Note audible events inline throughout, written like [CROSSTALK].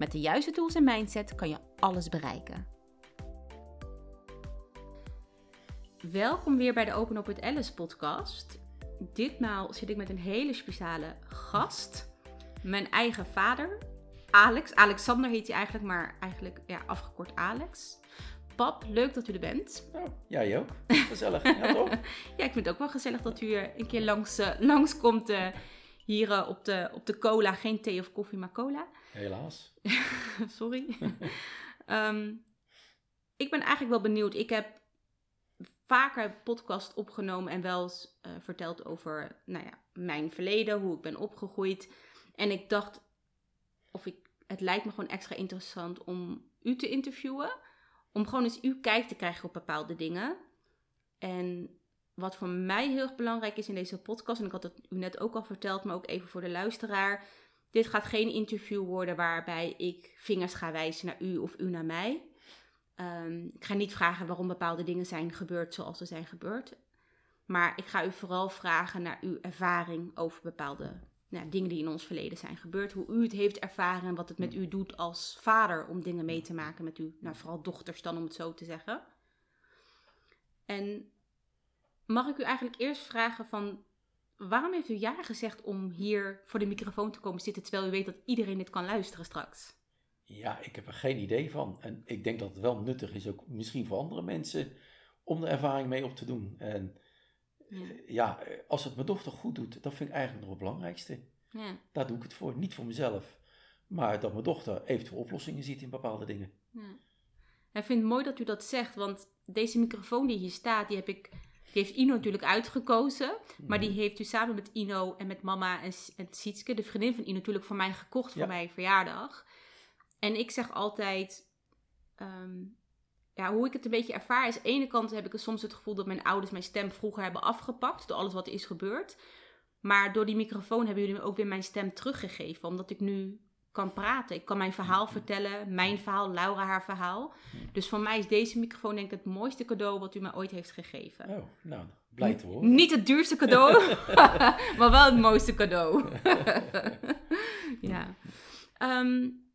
Met de juiste tools en mindset kan je alles bereiken. Welkom weer bij de Open Up with Alice podcast. Ditmaal zit ik met een hele speciale gast. Mijn eigen vader, Alex. Alexander heet hij eigenlijk, maar eigenlijk ja, afgekort Alex. Pap, leuk dat u er bent. Oh, jij ook. Gezellig. ja, toch? [LAUGHS] ja, ik vind het ook wel gezellig dat u een keer langs, uh, langskomt uh, hier uh, op, de, op de cola. Geen thee of koffie, maar cola. Helaas. [LAUGHS] Sorry. um, [LAUGHS] ik ben eigenlijk wel benieuwd. Ik heb vaker podcast opgenomen en wel eens uh, verteld over nou ja, mijn verleden, hoe ik ben opgegroeid. En ik dacht, of ik, het lijkt me gewoon extra interessant om u te interviewen. Om gewoon eens uw kijk te krijgen op bepaalde dingen. En wat voor mij heel erg belangrijk is in deze podcast, en ik had het u net ook al verteld, maar ook even voor de luisteraar. Dit gaat geen interview worden waarbij ik vingers ga wijzen naar u of u naar mij. Um, ik ga niet vragen waarom bepaalde dingen zijn gebeurd zoals ze zijn gebeurd. Maar ik ga u vooral vragen naar uw ervaring over bepaalde nou, dingen die in ons verleden zijn gebeurd. Hoe u het heeft ervaren en wat het met u doet als vader om dingen mee te maken met uw, nou, vooral dochters dan om het zo te zeggen. En mag ik u eigenlijk eerst vragen van waarom heeft u ja gezegd om hier voor de microfoon te komen zitten terwijl u weet dat iedereen dit kan luisteren straks? Ja, ik heb er geen idee van. En ik denk dat het wel nuttig is, ook misschien voor andere mensen, om de ervaring mee op te doen. En ja, ja als het mijn dochter goed doet, dat vind ik eigenlijk nog het belangrijkste. Ja. Daar doe ik het voor. Niet voor mezelf, maar dat mijn dochter eventueel oplossingen ziet in bepaalde dingen. Ja. Ik vind het mooi dat u dat zegt, want deze microfoon die hier staat, die heb ik die heeft Ino natuurlijk uitgekozen. Maar die heeft u samen met Ino en met mama en, en Sietske, de vriendin van Ino, natuurlijk voor mij gekocht voor mijn verjaardag. En ik zeg altijd, um, ja, hoe ik het een beetje ervaar is, aan de ene kant heb ik soms het gevoel dat mijn ouders mijn stem vroeger hebben afgepakt door alles wat is gebeurd. Maar door die microfoon hebben jullie me ook weer mijn stem teruggegeven, omdat ik nu kan praten. Ik kan mijn verhaal vertellen, mijn verhaal, Laura haar verhaal. Dus voor mij is deze microfoon denk ik het mooiste cadeau wat u mij ooit heeft gegeven. Oh, nou, blij te horen. Niet het duurste cadeau, [LAUGHS] [LAUGHS] maar wel het mooiste cadeau. [LAUGHS] ja. Um,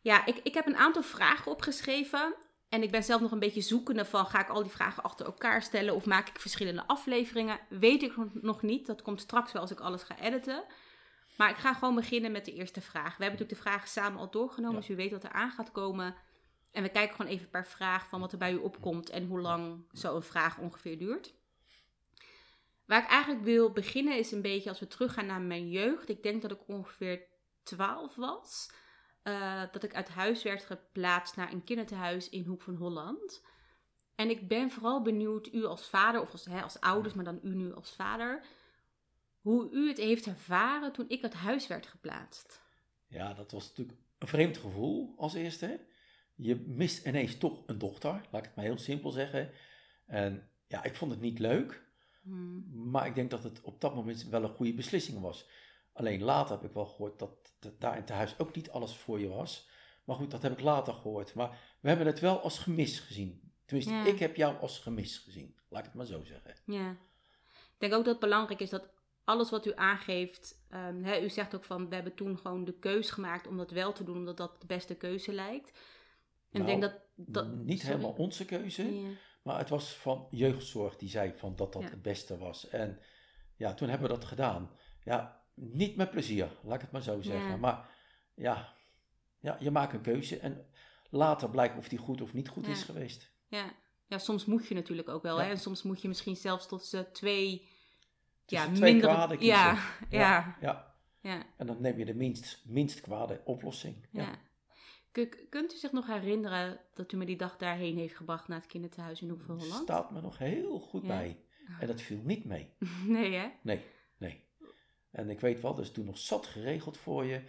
ja, ik, ik heb een aantal vragen opgeschreven. En ik ben zelf nog een beetje zoekende van, ga ik al die vragen achter elkaar stellen of maak ik verschillende afleveringen? Weet ik nog niet. Dat komt straks wel als ik alles ga editen. Maar ik ga gewoon beginnen met de eerste vraag. We hebben natuurlijk de vragen samen al doorgenomen, dus u weet wat er aan gaat komen. En we kijken gewoon even per vraag van wat er bij u opkomt en hoe lang zo'n vraag ongeveer duurt. Waar ik eigenlijk wil beginnen is een beetje als we teruggaan naar mijn jeugd. Ik denk dat ik ongeveer 12 was. Uh, dat ik uit huis werd geplaatst naar een kinderthuis in Hoek van Holland. En ik ben vooral benieuwd, u als vader, of als, hè, als ouders, maar dan u nu als vader, hoe u het heeft ervaren toen ik uit huis werd geplaatst. Ja, dat was natuurlijk een vreemd gevoel als eerste. Je mist ineens toch een dochter, laat ik het maar heel simpel zeggen. En ja, ik vond het niet leuk, hmm. maar ik denk dat het op dat moment wel een goede beslissing was. Alleen later heb ik wel gehoord dat, dat daar in het huis ook niet alles voor je was. Maar goed, dat heb ik later gehoord. Maar we hebben het wel als gemis gezien. Tenminste, ik heb jou als gemis gezien. Laat ik het maar zo zeggen. Ja. Ik denk ook dat het belangrijk is dat alles wat u aangeeft, um, hè, u zegt ook van we hebben toen gewoon de keus gemaakt om dat wel te doen, omdat dat de beste keuze lijkt. En nou, ik denk dat, dat niet helemaal onze keuze, ja. maar het was van jeugdzorg die zei van dat dat ja. het beste was. En ja, toen hebben we dat gedaan. Ja, niet met plezier, laat ik het maar zo zeggen. Ja. Maar ja, ja, je maakt een keuze en later blijkt of die goed of niet goed is geweest. Ja. ja, soms moet je natuurlijk ook wel. Hè? En soms moet je misschien zelfs tot ze twee ja, twee minder... kwade kiezen. Ja, ja. ja, ja. En dan neem je de minst, minst kwade oplossing. Ja. Kunt u zich nog herinneren dat u me die dag daarheen heeft gebracht naar het kinderthuis in van Holland? staat me nog heel goed bij. En dat viel niet mee. [LAUGHS] Nee, hè? Nee, nee. En ik weet wel, dat is toen nog zat geregeld voor je.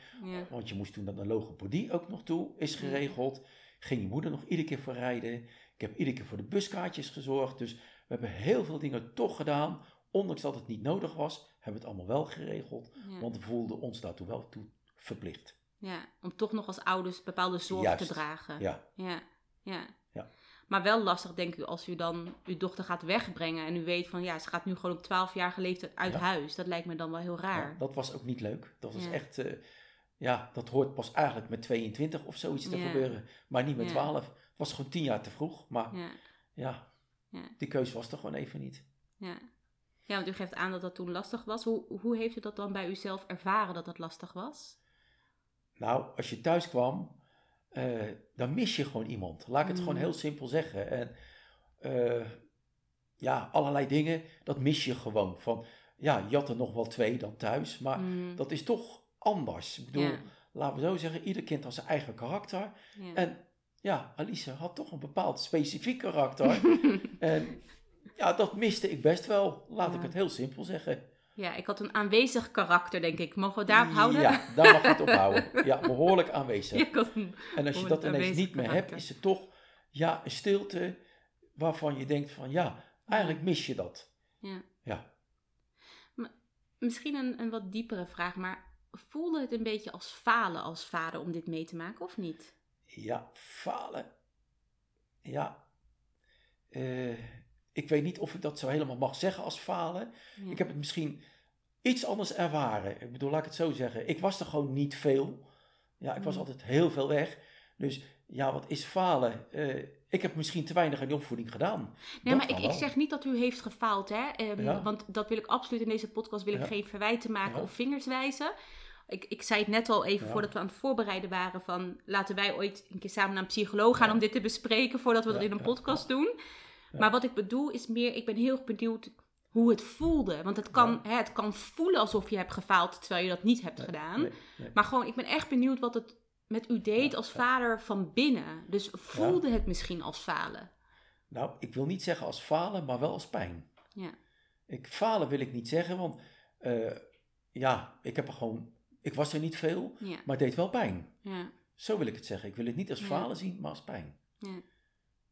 Want je moest toen naar de logopedie ook nog toe, is geregeld. Ging je moeder nog iedere keer voor rijden. Ik heb iedere keer voor de buskaartjes gezorgd. Dus we hebben heel veel dingen toch gedaan. Ondanks dat het niet nodig was, hebben we het allemaal wel geregeld. Ja. Want we voelden ons daartoe wel toe verplicht. Ja, om toch nog als ouders bepaalde zorg Juist. te dragen. Ja, Ja, ja. Ja. Maar wel lastig, denk ik, als u dan uw dochter gaat wegbrengen en u weet van ja, ze gaat nu gewoon op 12-jarige leeftijd uit Ja. huis. Dat lijkt me dan wel heel raar. Dat was ook niet leuk. Dat was echt, eh, ja, dat hoort pas eigenlijk met 22 of zoiets te gebeuren. Maar niet met Ja. 12. Het was gewoon 10 jaar te vroeg. Maar Ja. die keuze was er gewoon even niet. ja. Ja, want u geeft aan dat dat toen lastig was. Hoe, hoe heeft u dat dan bij uzelf ervaren dat dat lastig was? Nou, als je thuis kwam, eh, dan mis je gewoon iemand. Laat ik het Mm. gewoon heel simpel zeggen. En eh, ja, allerlei dingen, dat mis je gewoon. Van, ja, je had er nog wel twee dan thuis, maar Mm, dat is toch anders. Ik bedoel, laten we zo zeggen, ieder kind had zijn eigen karakter. En ja, Alice had toch een bepaald specifiek karakter. [LAUGHS] en ja, dat miste ik best wel. Laat ik het heel simpel zeggen. ja, ik had een aanwezig karakter, denk ik. Mogen we daarop houden? Ja, daar mag het op houden. Ja, behoorlijk aanwezig. [LAUGHS] Ja, En als je dat ineens niet meer hebt, is het toch ja, een stilte waarvan je denkt van ja, eigenlijk mis je dat. ja. Ja, Misschien een, een wat diepere vraag, maar voelde het een beetje als falen als vader om dit mee te maken of niet? ja falen. Ja, Eh, ik weet niet of ik dat zo helemaal mag zeggen als falen. Ja. Ik heb het misschien iets anders ervaren. Ik bedoel, laat ik het zo zeggen. Ik was er gewoon niet veel. Ja, ik was Mm. altijd heel veel weg. Dus ja, wat is falen? Eh, ik heb misschien te weinig aan die opvoeding gedaan. Nee, Dat maar ik, ik zeg niet dat u heeft gefaald, hè? Ehm, Ja. Want dat wil ik absoluut in deze podcast wil ik geen verwijten maken of vingers wijzen. Ik, ik zei het net al even voordat we aan het voorbereiden waren van laten wij ooit een keer samen naar een psycholoog gaan om dit te bespreken voordat we dat in een podcast doen. Ja. Maar wat ik bedoel is meer, ik ben heel benieuwd hoe het voelde. Want het kan, hè, het kan voelen alsof je hebt gefaald terwijl je dat niet hebt gedaan. Nee, nee. Maar gewoon, ik ben echt benieuwd wat het met u deed Ja, als vader van binnen. Dus voelde het misschien als falen? Nou, ik wil niet zeggen als falen, maar wel als pijn. Ja. Ik, falen wil ik niet zeggen, want eh, ja, ik heb er gewoon, ik was er niet veel, maar het deed wel pijn. ja, Zo wil ik het zeggen. Ik wil het niet als falen zien, maar als pijn. ja.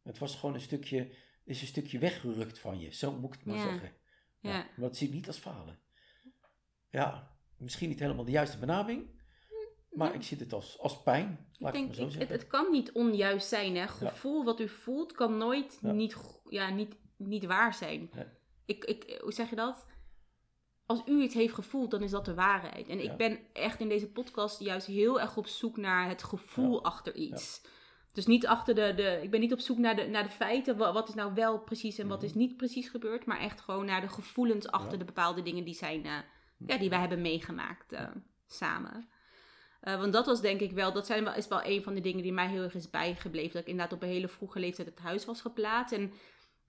Het was gewoon een stukje, is een stukje weggerukt van je. Zo moet ik het maar Ja. zeggen. Ja. Maar dat zie ik niet als falen. Ja, misschien niet helemaal de juiste benaming, maar Ja. ik zie het als, als pijn. Laat Ik ik denk, het maar zo ik- het, het kan niet onjuist zijn. Hè? Gevoel wat u voelt kan nooit Ja. niet, ja, niet, niet waar zijn. Ik, ik, hoe zeg je dat? Als u het heeft gevoeld, dan is dat de waarheid. En Ja. ik ben echt in deze podcast juist heel erg op zoek naar het gevoel Ja. achter iets. Dus niet achter de, de. Ik ben niet op zoek naar de, naar de feiten. Wat, wat is nou wel precies en wat is niet precies gebeurd. Maar echt gewoon naar de gevoelens achter Mhm. Ja. de bepaalde dingen die zijn. eh, ja, die wij hebben meegemaakt eh, samen. Eh, want dat was denk ik wel, dat zijn wel, is wel een van de dingen die mij heel erg is bijgebleven. Dat ik inderdaad op een hele vroege leeftijd het huis was geplaatst. En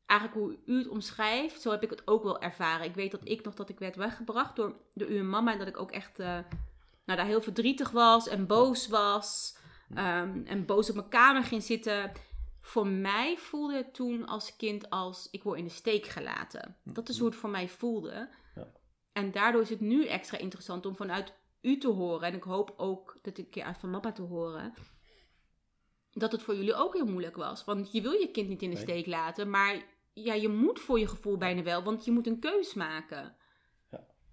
eigenlijk hoe u het omschrijft, zo heb ik het ook wel ervaren. Ik weet dat ik nog dat ik werd weggebracht door, door u en mama. En dat ik ook echt nou, daar heel verdrietig was en boos was. Ehm, en boos op mijn kamer ging zitten. Voor mij voelde het toen als kind als ik word in de steek gelaten. Dat is hoe het voor mij voelde. Ja. En daardoor is het nu extra interessant om vanuit u te horen. En ik hoop ook dat ik een keer uit van mama te horen. Dat het voor jullie ook heel moeilijk was. Want je wil je kind niet in de Nee. steek laten. Maar ja, je moet voor je gevoel bijna wel. Want je moet een keus maken.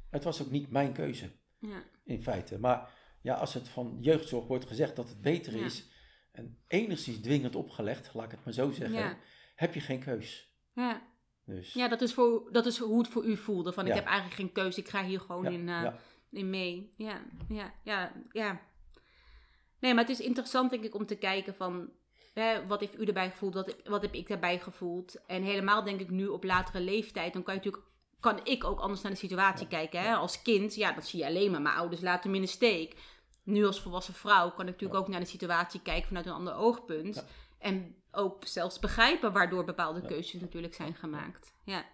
Het was ook niet mijn keuze. Ja, in feite. Maar ja, als het van jeugdzorg wordt gezegd dat het beter Ja. is en enigszins dwingend opgelegd, laat ik het maar zo zeggen, Ja. heb je geen keus. ja. Dus ja dat, is voor, dat is hoe het voor u voelde. Van ik heb eigenlijk geen keus. Ik ga hier gewoon in, eh, in mee. Ja, ja, ja, ja. Nee, maar het is interessant denk ik om te kijken van... Hè, wat heeft u erbij gevoeld? Wat, wat heb ik daarbij gevoeld? En helemaal denk ik nu op latere leeftijd... dan kan je natuurlijk... kan ik ook anders naar de situatie kijken. Hè? Als kind, ja, dan zie je alleen maar... mijn ouders laten me in de steek. Nu als volwassen vrouw kan ik natuurlijk ook naar de situatie kijken... vanuit een ander oogpunt. En ook zelfs begrijpen waardoor bepaalde keuzes natuurlijk zijn gemaakt. Ja.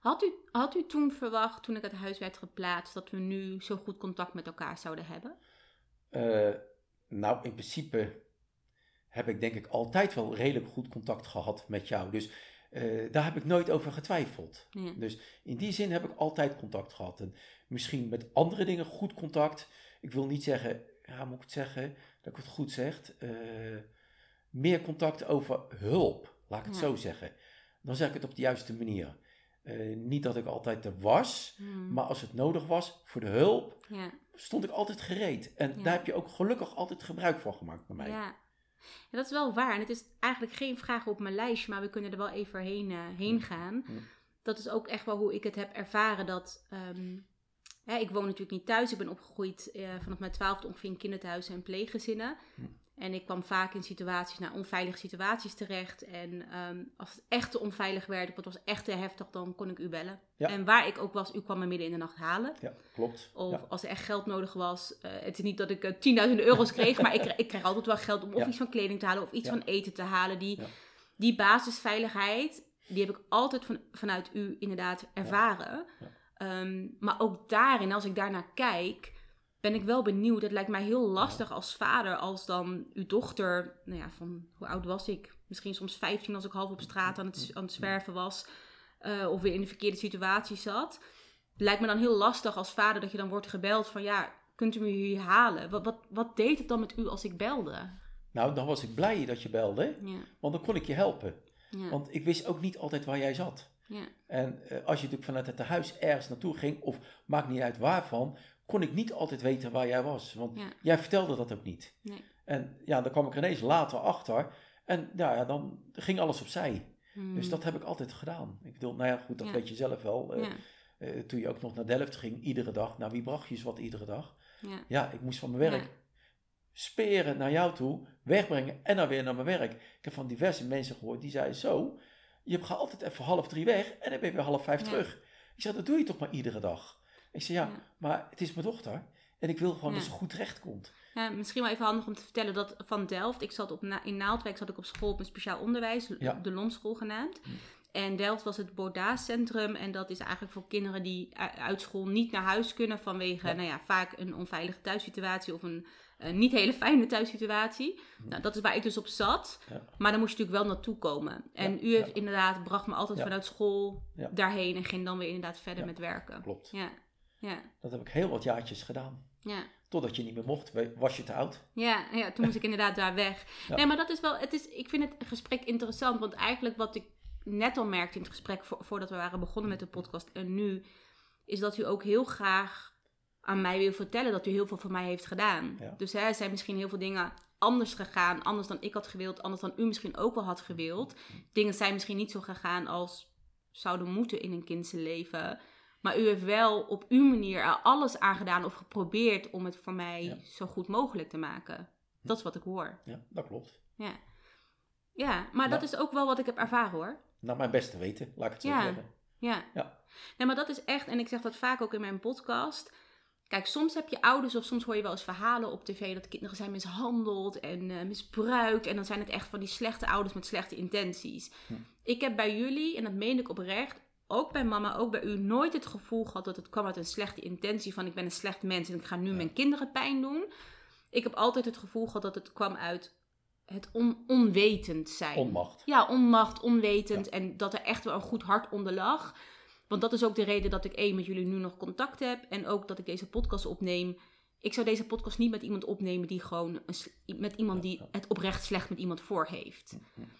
Had u, had u toen verwacht, toen ik uit huis werd geplaatst, dat we nu zo goed contact met elkaar zouden hebben? Eh, nou, in principe heb ik denk ik altijd wel redelijk goed contact gehad met jou. Dus Eh, daar heb ik nooit over getwijfeld. Ja. Dus in die zin heb ik altijd contact gehad. En misschien met andere dingen goed contact. Ik wil niet zeggen, ja, moet ik het zeggen, dat ik het goed zeg. eh, meer contact over hulp, laat ik het Ja. zo zeggen. Dan zeg ik het op de juiste manier. Eh, niet dat ik altijd er was, Hmm. maar als het nodig was voor de hulp, ja. stond ik altijd gereed. En Ja. daar heb je ook gelukkig altijd gebruik van gemaakt bij mij. Ja. dat is wel waar. En het is eigenlijk geen vraag op mijn lijstje, maar we kunnen er wel even heen, eh, heen gaan. Ja. Dat is ook echt wel hoe ik het heb ervaren. Dat, ehm, hè, ik woon natuurlijk niet thuis. Ik ben opgegroeid eh, vanaf mijn twaalfde ongeveer in kinderthuizen en pleeggezinnen. Hm. En ik kwam vaak in situaties, naar onveilige situaties terecht. En ehm, als het echt te onveilig werd, of het was echt te heftig, dan kon ik u bellen. Ja. En waar ik ook was, u kwam me midden in de nacht halen. Ja, klopt. Of Ja. als er echt geld nodig was. eh, het is niet dat ik eh, 10.000 euro's kreeg, maar ik, ik krijg altijd wel geld om of Ja. iets van kleding te halen of iets van eten te halen. Die, die basisveiligheid, die heb ik altijd van, vanuit u inderdaad ervaren. Ja. Ehm, maar ook daarin, als ik daarnaar kijk, ben ik wel benieuwd. Het lijkt mij heel lastig als vader, als dan uw dochter, nou ja, van hoe oud was ik? Misschien soms 15 als ik half op straat aan het, aan het zwerven was. eh, of weer in de verkeerde situatie zat. Lijkt me dan heel lastig als vader dat je dan wordt gebeld van ja, kunt u me hier halen? Wat, wat, wat deed het dan met u als ik belde? Nou, dan was ik blij dat je belde, Ja, want dan kon ik je helpen. ja, Want ik wist ook niet altijd waar jij zat. Ja, En eh, als je natuurlijk vanuit het huis ergens naartoe ging, of maakt niet uit waarvan, kon ik niet altijd weten waar jij was. Want Ja. jij vertelde dat ook niet. Nee. En ja, dan kwam ik ineens later achter. En ja, ja, dan ging alles opzij. Hmm. Dus dat heb ik altijd gedaan. Ik bedoel, nou ja, goed, dat Ja. weet je zelf wel. Eh, eh, toen je ook nog naar Delft ging, iedere dag. Nou, wie bracht je eens wat iedere dag? ja, Ja, ik moest van mijn werk speren naar jou toe, wegbrengen en dan weer naar mijn werk. Ik heb van diverse mensen gehoord die zeiden zo, je gaat altijd even half drie weg en dan ben je weer half vijf Ja. terug. Ik zei, dat doe je toch maar iedere dag? Ik zei, ja, Ja. maar het is mijn dochter en ik wil gewoon dat ze goed terecht komt. Ja, misschien wel even handig om te vertellen dat van Delft, ik zat op, Na- in Naaldwijk zat ik op school op een speciaal onderwijs, de Lonschool genaamd. Hm. En Delft was het Bordaas-centrum en dat is eigenlijk voor kinderen die uit school niet naar huis kunnen vanwege, Ja. nou ja, vaak een onveilige thuissituatie of een eh, niet hele fijne thuissituatie. Nou, dat is waar ik dus op zat, Hm. Ja. maar dan moest je natuurlijk wel naartoe komen. En Ja, u heeft ja. inderdaad, bracht me altijd vanuit school daarheen en ging dan weer inderdaad verder met werken. Klopt. Ja, ja, Dat heb ik heel wat jaartjes gedaan. ja. Totdat je niet meer mocht, was je te oud. Ja, ja, toen moest ik inderdaad daar weg. Nee, maar dat is wel, het is, ik vind het gesprek interessant, want eigenlijk wat ik net al merkte in het gesprek vo- voordat we waren begonnen met de podcast en nu, is dat u ook heel graag aan mij wil vertellen dat u heel veel voor mij heeft gedaan. Ja. Dus hè, er zijn misschien heel veel dingen anders gegaan, anders dan ik had gewild, anders dan u misschien ook wel had gewild. Dingen zijn misschien niet zo gegaan als zouden moeten in een kind zijn leven. Maar u heeft wel op uw manier er alles aan gedaan of geprobeerd om het voor mij Ja. zo goed mogelijk te maken. Dat is wat ik hoor. Ja, dat klopt. Ja, ja maar dat Nou. is ook wel wat ik heb ervaren hoor. Naar mijn beste weten, laat ik het zo Ja. zeggen. Ja. Ja. Nee, maar dat is echt, en ik zeg dat vaak ook in mijn podcast. Kijk, soms heb je ouders of soms hoor je wel eens verhalen op tv dat kinderen zijn mishandeld en eh, misbruikt. En dan zijn het echt van die slechte ouders met slechte intenties. Hm. Ik heb bij jullie, en dat meen ik oprecht, ook bij mama, ook bij u, nooit het gevoel gehad dat het kwam uit een slechte intentie van ik ben een slecht mens en ik ga nu Ja. mijn kinderen pijn doen. Ik heb altijd het gevoel gehad dat het kwam uit het on- onwetend zijn. Onmacht. Ja, onmacht, onwetend. En dat er echt wel een goed hart onder lag. Want dat is ook de reden dat ik één met jullie nu nog contact heb. En ook dat ik deze podcast opneem. Ik zou deze podcast niet met iemand opnemen die gewoon een met iemand die het oprecht slecht met iemand voor heeft.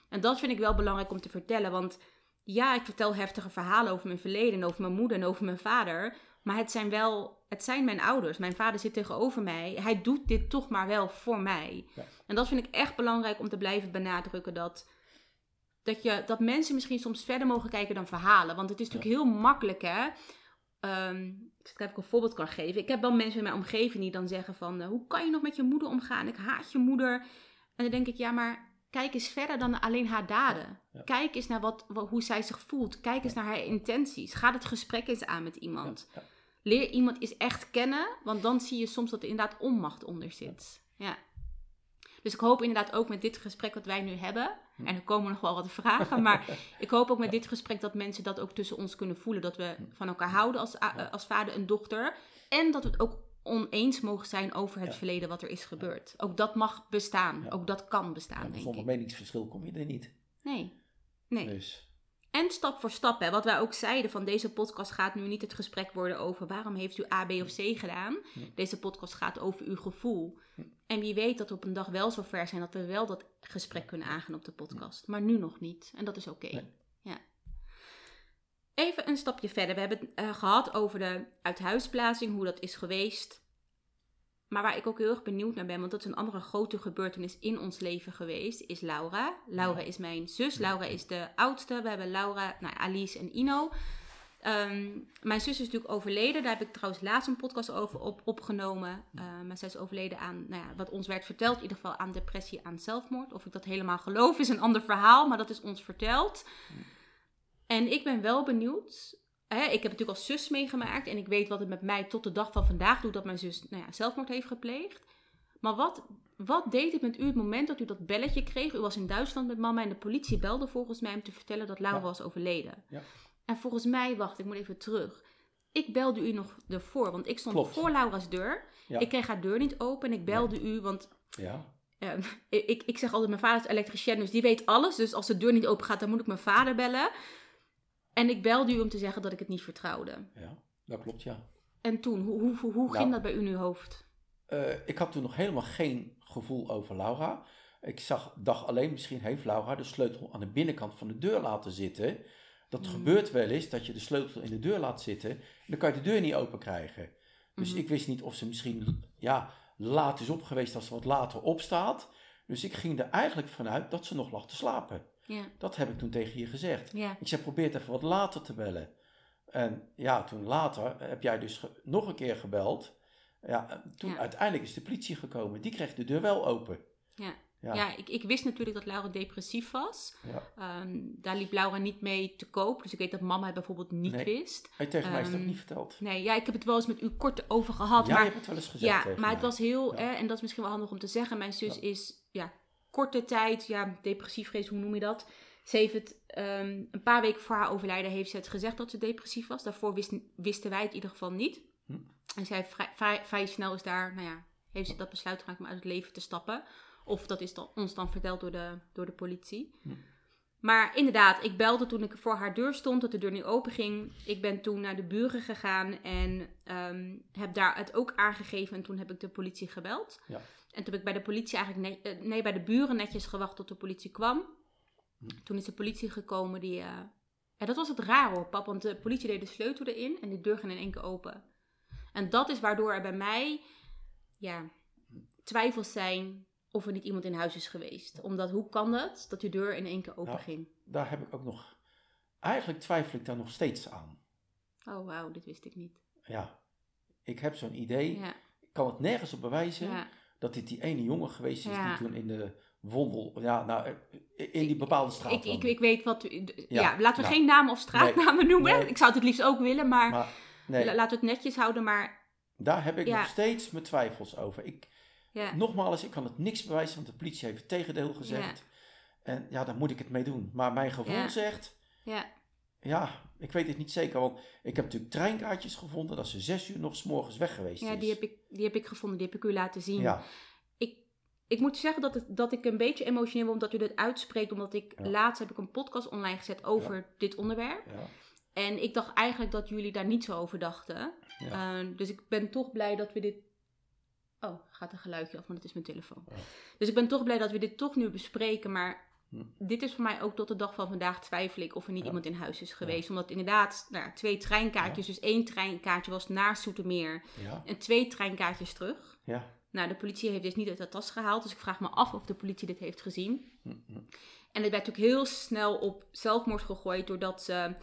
En dat vind ik wel belangrijk om te vertellen. Want ja, ik vertel heftige verhalen over mijn verleden en over mijn moeder en over mijn vader. Maar het zijn wel, het zijn mijn ouders. Mijn vader zit tegenover mij. Hij doet dit toch maar wel voor mij. Ja. En dat vind ik echt belangrijk om te blijven benadrukken. Dat, dat, je, dat mensen misschien soms verder mogen kijken dan verhalen. Want het is natuurlijk heel makkelijk hè. Ehm, ik zit ik een voorbeeld kan geven. Ik heb wel mensen in mijn omgeving die dan zeggen van... eh, hoe kan je nog met je moeder omgaan? Ik haat je moeder. En dan denk ik, ja, maar kijk eens verder dan alleen haar daden. Ja. Kijk eens naar wat, wat- hoe zij zich voelt. Kijk eens naar haar intenties. Ga het gesprek eens aan met iemand. Leer iemand eens echt kennen, want dan zie je soms dat er inderdaad onmacht onder zit. Ja. Dus ik hoop inderdaad ook met dit gesprek wat wij nu hebben, Hm. en er komen nog wel wat vragen, maar [LAUGHS] ik hoop ook met dit gesprek dat mensen dat ook tussen ons kunnen voelen. Dat we van elkaar houden als, a- als vader en dochter. En dat we het ook oneens mogen zijn over het Ja. verleden wat er is gebeurd. Ook dat mag bestaan. Ja. Ook dat kan bestaan, Ja, denk zonder ik. meningsverschil kom je er niet. Nee. Nee. Dus En stap voor stap, hè, wat wij ook zeiden, van deze podcast gaat nu niet het gesprek worden over waarom heeft u A, B of C gedaan. Deze podcast gaat over uw gevoel. En wie weet dat we op een dag wel zo ver zijn dat we wel dat gesprek kunnen aangaan op de podcast. Maar nu nog niet. En dat is oké. Ja. Even een stapje verder. We hebben het uh, gehad over de uithuisplaatsing, hoe dat is geweest. Maar waar ik ook heel erg benieuwd naar ben, want dat is een andere grote gebeurtenis in ons leven geweest, is Laura. Laura is mijn zus. Laura is de oudste. We hebben Laura, nou, Alice en Ino. Ehm, mijn zus is natuurlijk overleden. Daar heb ik trouwens laatst een podcast over op, opgenomen. Uh, maar zij is overleden aan, nou ja, wat ons werd verteld, in ieder geval aan depressie, aan zelfmoord. Of ik dat helemaal geloof is een ander verhaal, maar dat is ons verteld. En ik ben wel benieuwd. Hè, ik heb natuurlijk als zus meegemaakt en ik weet wat het met mij tot de dag van vandaag doet dat mijn zus nou ja, zelfmoord heeft gepleegd. Maar wat, wat deed het met u het moment dat u dat belletje kreeg? U was in Duitsland met mama en de politie belde volgens mij om te vertellen dat Laura was overleden. Ja. En volgens mij, wacht, ik moet even terug. Ik belde u nog ervoor, want ik stond voor Laura's deur. Ik kreeg haar deur niet open en ik belde u, want ja. Uh, [LAUGHS] ik, ik zeg altijd, mijn vader is elektricien, dus die weet alles. Dus als de deur niet open gaat, dan moet ik mijn vader bellen. En ik belde u om te zeggen dat ik het niet vertrouwde. Ja, dat klopt, ja. En toen, hoe, hoe, hoe, ging nou, dat bij u in uw hoofd? Uh, ik had toen nog helemaal geen gevoel over Laura. Ik zag, dacht alleen, misschien heeft Laura de sleutel aan de binnenkant van de deur laten zitten. Dat mm. gebeurt wel eens, dat je de sleutel in de deur laat zitten. En dan kan je de deur niet open krijgen. Dus mm-hmm. ik wist niet of ze misschien ja, laat is op geweest als ze wat later opstaat. Dus ik ging er eigenlijk vanuit dat ze nog lag te slapen. Ja. Dat heb ik toen tegen je gezegd. Ja. Ik zei, probeer even wat later te bellen. En ja, toen later heb jij dus nog een keer gebeld. Ja, toen uiteindelijk is de politie gekomen. Die kreeg de deur wel open. Ja. Ja, ja ik, ik, wist natuurlijk dat Laura depressief was. Ja. Um, daar liep Laura niet mee te koop. Dus ik weet dat mama het bijvoorbeeld niet nee. wist. Hij tegen um, mij is dat ehm, niet verteld. Nee, ja, ik heb het wel eens met u kort over gehad. Ja, maar, je hebt het wel eens gezegd Ja, maar het was heel... Hè, en dat is misschien wel handig om te zeggen. Mijn zus is ja, korte tijd... Ja, depressief geweest, hoe noem je dat? Ze heeft het um, een paar weken voor haar overlijden heeft ze het gezegd dat ze depressief was. Daarvoor wist, wisten wij het in ieder geval niet. Hm. En zij vrij, vrij, vrij, snel is daar, nou ja, heeft ze dat besluit gemaakt om uit het leven te stappen. Of dat is dan, ons dan verteld door de, door de politie. Hm. Maar inderdaad, ik belde toen ik voor haar deur stond, dat de deur niet open ging. Ik ben toen naar de buren gegaan en um, heb daar het ook aangegeven. En toen heb ik de politie gebeld. Ja. En toen heb ik bij de politie eigenlijk, net, eh, nee, bij de buren netjes gewacht tot de politie kwam. Toen is de politie gekomen die... Uh, ja, dat was het raar hoor, pap. Want de politie deed de sleutel erin en de deur ging in één keer open. En dat is waardoor er bij mij ja, twijfels zijn of er niet iemand in huis is geweest. Omdat, hoe kan dat, dat die deur in één keer open nou, ging? Daar heb ik ook nog... Eigenlijk twijfel ik daar nog steeds aan. Oh, wauw, dit wist ik niet. Ja, ik heb zo'n idee. Ja. Ik kan het nergens op bewijzen dat dit die ene jongen geweest is die toen in de wondel, ja, nou, in die bepaalde straat. Ik, ik, ik, weet wat u, ja, laten we geen namen of straatnamen noemen. Ik zou het het liefst ook willen, maar, maar nee. laten we het netjes houden. Maar daar heb ik nog steeds mijn twijfels over. Ik, Nogmaals, ik kan het niks bewijzen, want de politie heeft het tegendeel gezegd. En ja, daar moet ik het mee doen. Maar mijn gevoel zegt, ja. Ja, ik weet het niet zeker. Want ik heb natuurlijk treinkaartjes gevonden dat ze zes uur nog s morgens weg geweest is. Ja, die heb, ik, die heb ik gevonden, die heb ik u laten zien. Ja ik moet zeggen dat, het, dat ik een beetje emotioneel ben omdat u dit uitspreekt. Omdat ik laatst heb ik een podcast online gezet over dit onderwerp. Ja. En ik dacht eigenlijk dat jullie daar niet zo over dachten. Uh, dus ik ben toch blij dat we dit. Oh, gaat een geluidje af, maar dat is mijn telefoon. Dus ik ben toch blij dat we dit toch nu bespreken. Maar. Dit is voor mij ook tot de dag van vandaag twijfel ik of er niet iemand in huis is geweest. Omdat inderdaad, nou, twee treinkaartjes. Dus één treinkaartje was naar Soetermeer. En twee treinkaartjes terug. Ja. Nou, de politie heeft dit niet uit de tas gehaald. Dus ik vraag me af of de politie dit heeft gezien. En het werd ook heel snel op zelfmoord gegooid. Doordat ze...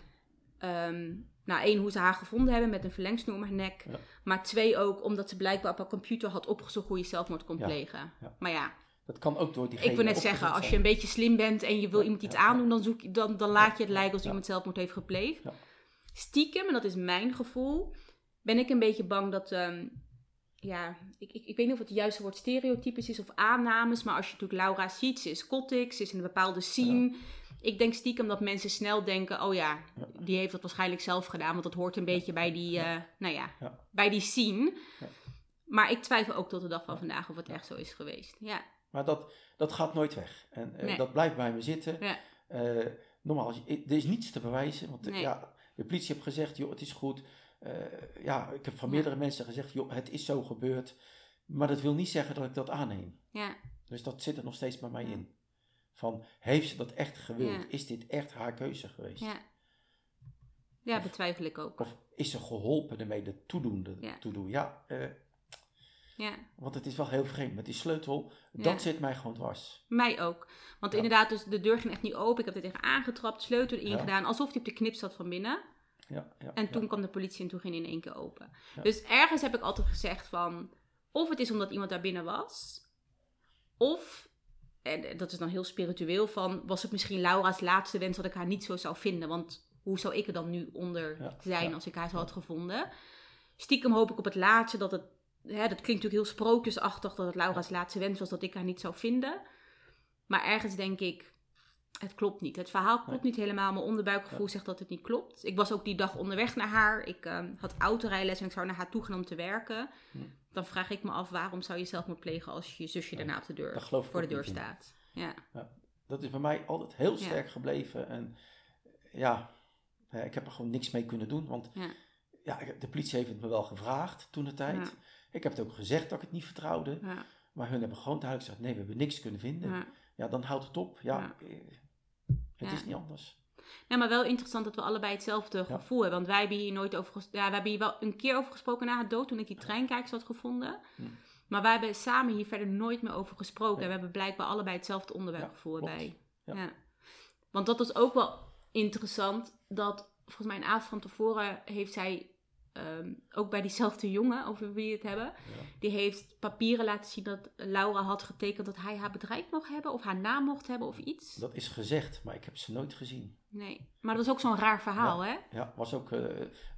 Um, nou, één, hoe ze haar gevonden hebben met een verlengsnoer om haar nek. Maar twee ook, omdat ze blijkbaar op haar computer had opgezocht hoe je zelfmoord kon plegen. Maar ja, dat kan ook door die. Ik wil net zeggen, als je een beetje slim bent en je wil iemand iets aandoen, dan, zoek dan, dan laat je het lijken als iemand zelfmoord heeft gepleegd. Stiekem, en dat is mijn gevoel, ben ik een beetje bang dat ehm, ja, ik, ik, ik weet niet of het het juiste woord stereotypes is of aannames, maar als je natuurlijk Laura ziet, ze is gothic, ze is in een bepaalde scene. Ik denk stiekem dat mensen snel denken, oh ja, die heeft dat waarschijnlijk zelf gedaan, want dat hoort een beetje bij die, uh, nou ja, bij die scene. Maar ik twijfel ook tot de dag van vandaag of het echt zo is geweest. Ja. Maar dat, dat gaat nooit weg. En uh, dat blijft bij me zitten. Uh, nogmaals, je- er is niets te bewijzen. Want Nee. ja, de politie heeft gezegd, joh, het is goed. Eh, ja, ik heb van Ja. meerdere mensen gezegd, joh, het is zo gebeurd. Maar dat wil niet zeggen dat ik dat aanneem. Ja, Dus dat zit er nog steeds bij mij Ja. in. Van, heeft ze dat echt gewild? Ja. Is dit echt haar keuze geweest? ja. Ja, Of- betwijfel ik ook. Of is ze geholpen ermee de toedoende Ja. toedoen? Ja, eh, Ja, want het is wel heel vreemd. Met die sleutel, Ja. dat zit mij gewoon dwars. mij ook. Want Ja. inderdaad, dus de deur ging echt niet open. Ik heb er tegen aangetrapt, sleutel erin Ja. gedaan. Alsof hij op de knip zat van binnen. Ja, ja, En toen kwam de politie en toen ging in één keer open. Dus ergens heb ik altijd gezegd van... Of het is omdat iemand daar binnen was. Of, en dat is dan heel spiritueel van... Was het misschien Laura's laatste wens dat ik haar niet zo zou vinden. Want hoe zou ik er dan nu onder zijn als ik haar zo had gevonden? Stiekem hoop ik op het laatste dat het... Hè, dat klinkt natuurlijk heel sprookjesachtig dat het Laura's laatste wens was dat ik haar niet zou vinden. Maar ergens denk ik, het klopt niet. Het verhaal klopt niet helemaal. Mijn onderbuikgevoel zegt dat het niet klopt. Ik was ook die dag onderweg naar haar. Ik ehm, had autorijles en ik zou naar haar toe gaan om te werken. Dan vraag ik me af, waarom zou je zelfmoord plegen als je zusje daarna op de deur voor de deur staat? Ja, Dat is bij mij altijd heel Ja. sterk gebleven. En ja, ik heb er gewoon niks mee kunnen doen. Want ja, ja, de politie heeft het me wel gevraagd toen de tijd. Ik heb het ook gezegd dat ik het niet vertrouwde. ja, Maar hun hebben gewoon duidelijk gezegd, nee, we hebben niks kunnen vinden. Ja, ja. dan houdt het op. Ja, eh, het is niet anders. Ja, maar wel interessant dat we allebei hetzelfde gevoel hebben. Want wij hebben hier nooit over gesproken. Ja, we hebben hier wel een keer over gesproken na het dood, toen ik die treinkijkers had gevonden. Hm. Maar wij hebben samen hier verder nooit meer over gesproken. En we hebben blijkbaar allebei hetzelfde klopt. erbij. Ja. Want dat is ook wel interessant. Dat volgens mij een avond van tevoren heeft zij ehm, ook bij diezelfde jongen, over wie we het hebben. Ja. Die heeft papieren laten zien dat Laura had getekend dat hij haar bedrijf mocht hebben. Of haar naam mocht hebben of iets. Dat is gezegd, maar ik heb ze nooit gezien. Nee. Maar dat is ook zo'n raar verhaal, hè? Ja, was ook, eh,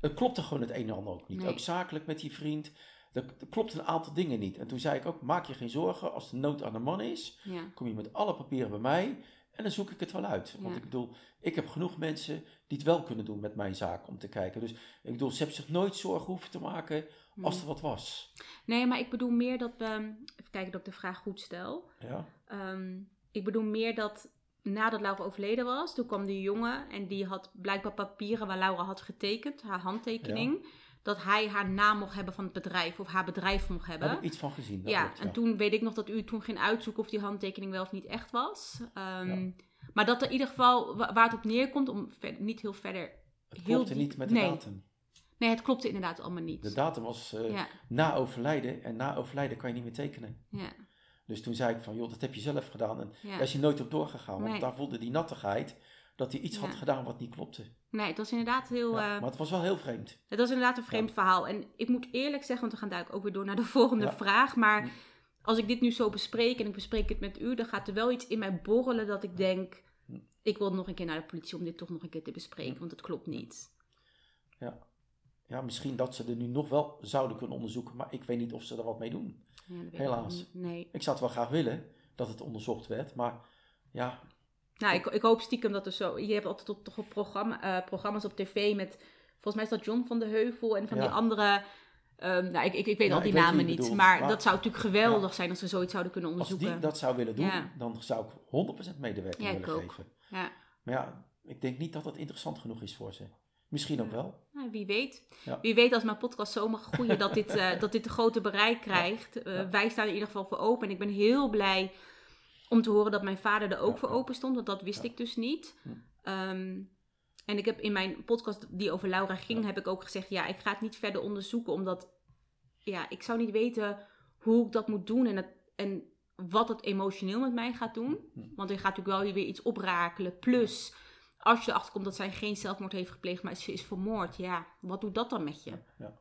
het klopte gewoon het een en ander ook niet. Nee. Ook zakelijk met die vriend. Er, er klopt een aantal dingen niet. En toen zei ik ook, maak je geen zorgen. Als de nood aan de man is, Ja. kom je met alle papieren bij mij. En dan zoek ik het wel uit. Want Ja. ik bedoel, ik heb genoeg mensen die het wel kunnen doen met mijn zaak om te kijken. Dus ik bedoel, ze hebben zich nooit zorgen hoeven te maken als Hm. er wat was. Nee, maar ik bedoel meer dat we. Even kijken dat ik de vraag goed stel. Ja, Ehm, ik bedoel meer dat nadat Laura overleden was, toen kwam die jongen en die had blijkbaar papieren waar Laura had getekend, haar handtekening, dat hij haar naam mocht hebben van het bedrijf of haar bedrijf mocht daar hebben. heb ik iets van gezien. ja, klopt, en toen weet ik nog dat u toen ging uitzoeken of die handtekening wel of niet echt was. Ehm, Ja. Maar dat er in ieder geval, wa- waar het op neerkomt, om ver- niet heel verder... Het heel klopte diep- niet met de nee. datum. Nee, het klopte inderdaad allemaal niet. De datum was eh, ja, na overlijden. En na overlijden kan je niet meer tekenen. ja, Dus toen zei ik van, joh, dat heb je zelf gedaan. En ja. daar is je nooit op doorgegaan. Want Nee. daar voelde die nattigheid dat hij iets had gedaan wat niet klopte. Nee, het was inderdaad heel... Ja, eh, maar het was wel heel vreemd. Het was inderdaad een vreemd verhaal. En ik moet eerlijk zeggen, want we gaan duidelijk ook weer door naar de [LAUGHS] volgende vraag. Maar als ik dit nu zo bespreek en ik bespreek het met u, dan gaat er wel iets in mij borrelen dat ik denk, ik wil nog een keer naar de politie om dit toch nog een keer te bespreken, want het klopt niet. Ja. ja, misschien dat ze er nu nog wel zouden kunnen onderzoeken. Maar ik weet niet of ze er wat mee doen. Ik Helaas. niet. Nee. Ik zou het wel graag willen dat het onderzocht werd. Maar ja, Nou, ik, ik hoop stiekem dat er zo. Je hebt altijd toch, op programma, eh, programma's op tv met. Volgens mij is dat John van de Heuvel en van Ja. die andere. ehm, nou, ik, ik, ik weet Ja, al die weet namen niet. bedoelt, maar, maar- dat zou natuurlijk geweldig zijn als ze zoiets zouden kunnen als onderzoeken. die dat zou willen doen, dan zou ik 100% medewerking Ja, ik willen ook. geven. Ja. Maar ja, ik denk niet dat het interessant genoeg is voor ze. Misschien ook wel. Nou, wie weet. Ja. Wie weet als mijn podcast zo mag groeien dat dit, eh, [LAUGHS] dat dit een grote bereik krijgt. Eh, Ja. Wij staan er in ieder geval voor open. En ik ben heel blij om te horen dat mijn vader er ook voor open stond. Want dat wist ik dus niet. Hm. Ehm, en ik heb in mijn podcast die over Laura ging, heb ik ook gezegd... ja, ik ga het niet verder onderzoeken. Omdat ja, ik zou niet weten hoe ik dat moet doen. En, het, en wat het emotioneel met mij gaat doen. Want er gaat natuurlijk wel weer iets oprakelen. Plus, als je erachter komt dat zij geen zelfmoord heeft gepleegd, maar ze is vermoord. Ja, wat doet dat dan met je? Ja.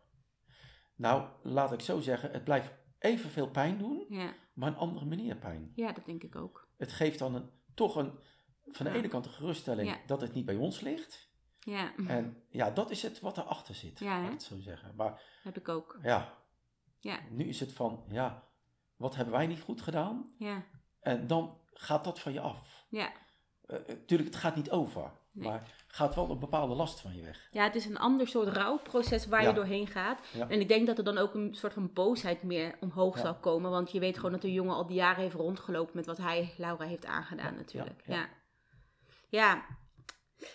Nou, laat ik zo zeggen, het blijft evenveel pijn doen, Ja, maar een andere manier pijn. ja dat denk ik ook. Het geeft dan een, toch een, van de Ja. ene kant een geruststelling dat het niet bij ons ligt. Ja, En ja, dat is het wat erachter zit, Ja, ik het zo zeggen. Maar heb ik ook. ja, Ja, nu is het van, ja, wat hebben wij niet goed gedaan? ja, En dan gaat dat van je af. ja. Natuurlijk, het gaat niet over, Nee. maar gaat wel een bepaalde last van je weg. Ja, het is een ander soort rouwproces waar Ja. je doorheen gaat. Ja. En ik denk dat er dan ook een soort van boosheid meer omhoog Ja. zal komen. Want je weet gewoon dat de jongen al die jaren heeft rondgelopen met wat hij Laura heeft aangedaan natuurlijk. ja, Ja,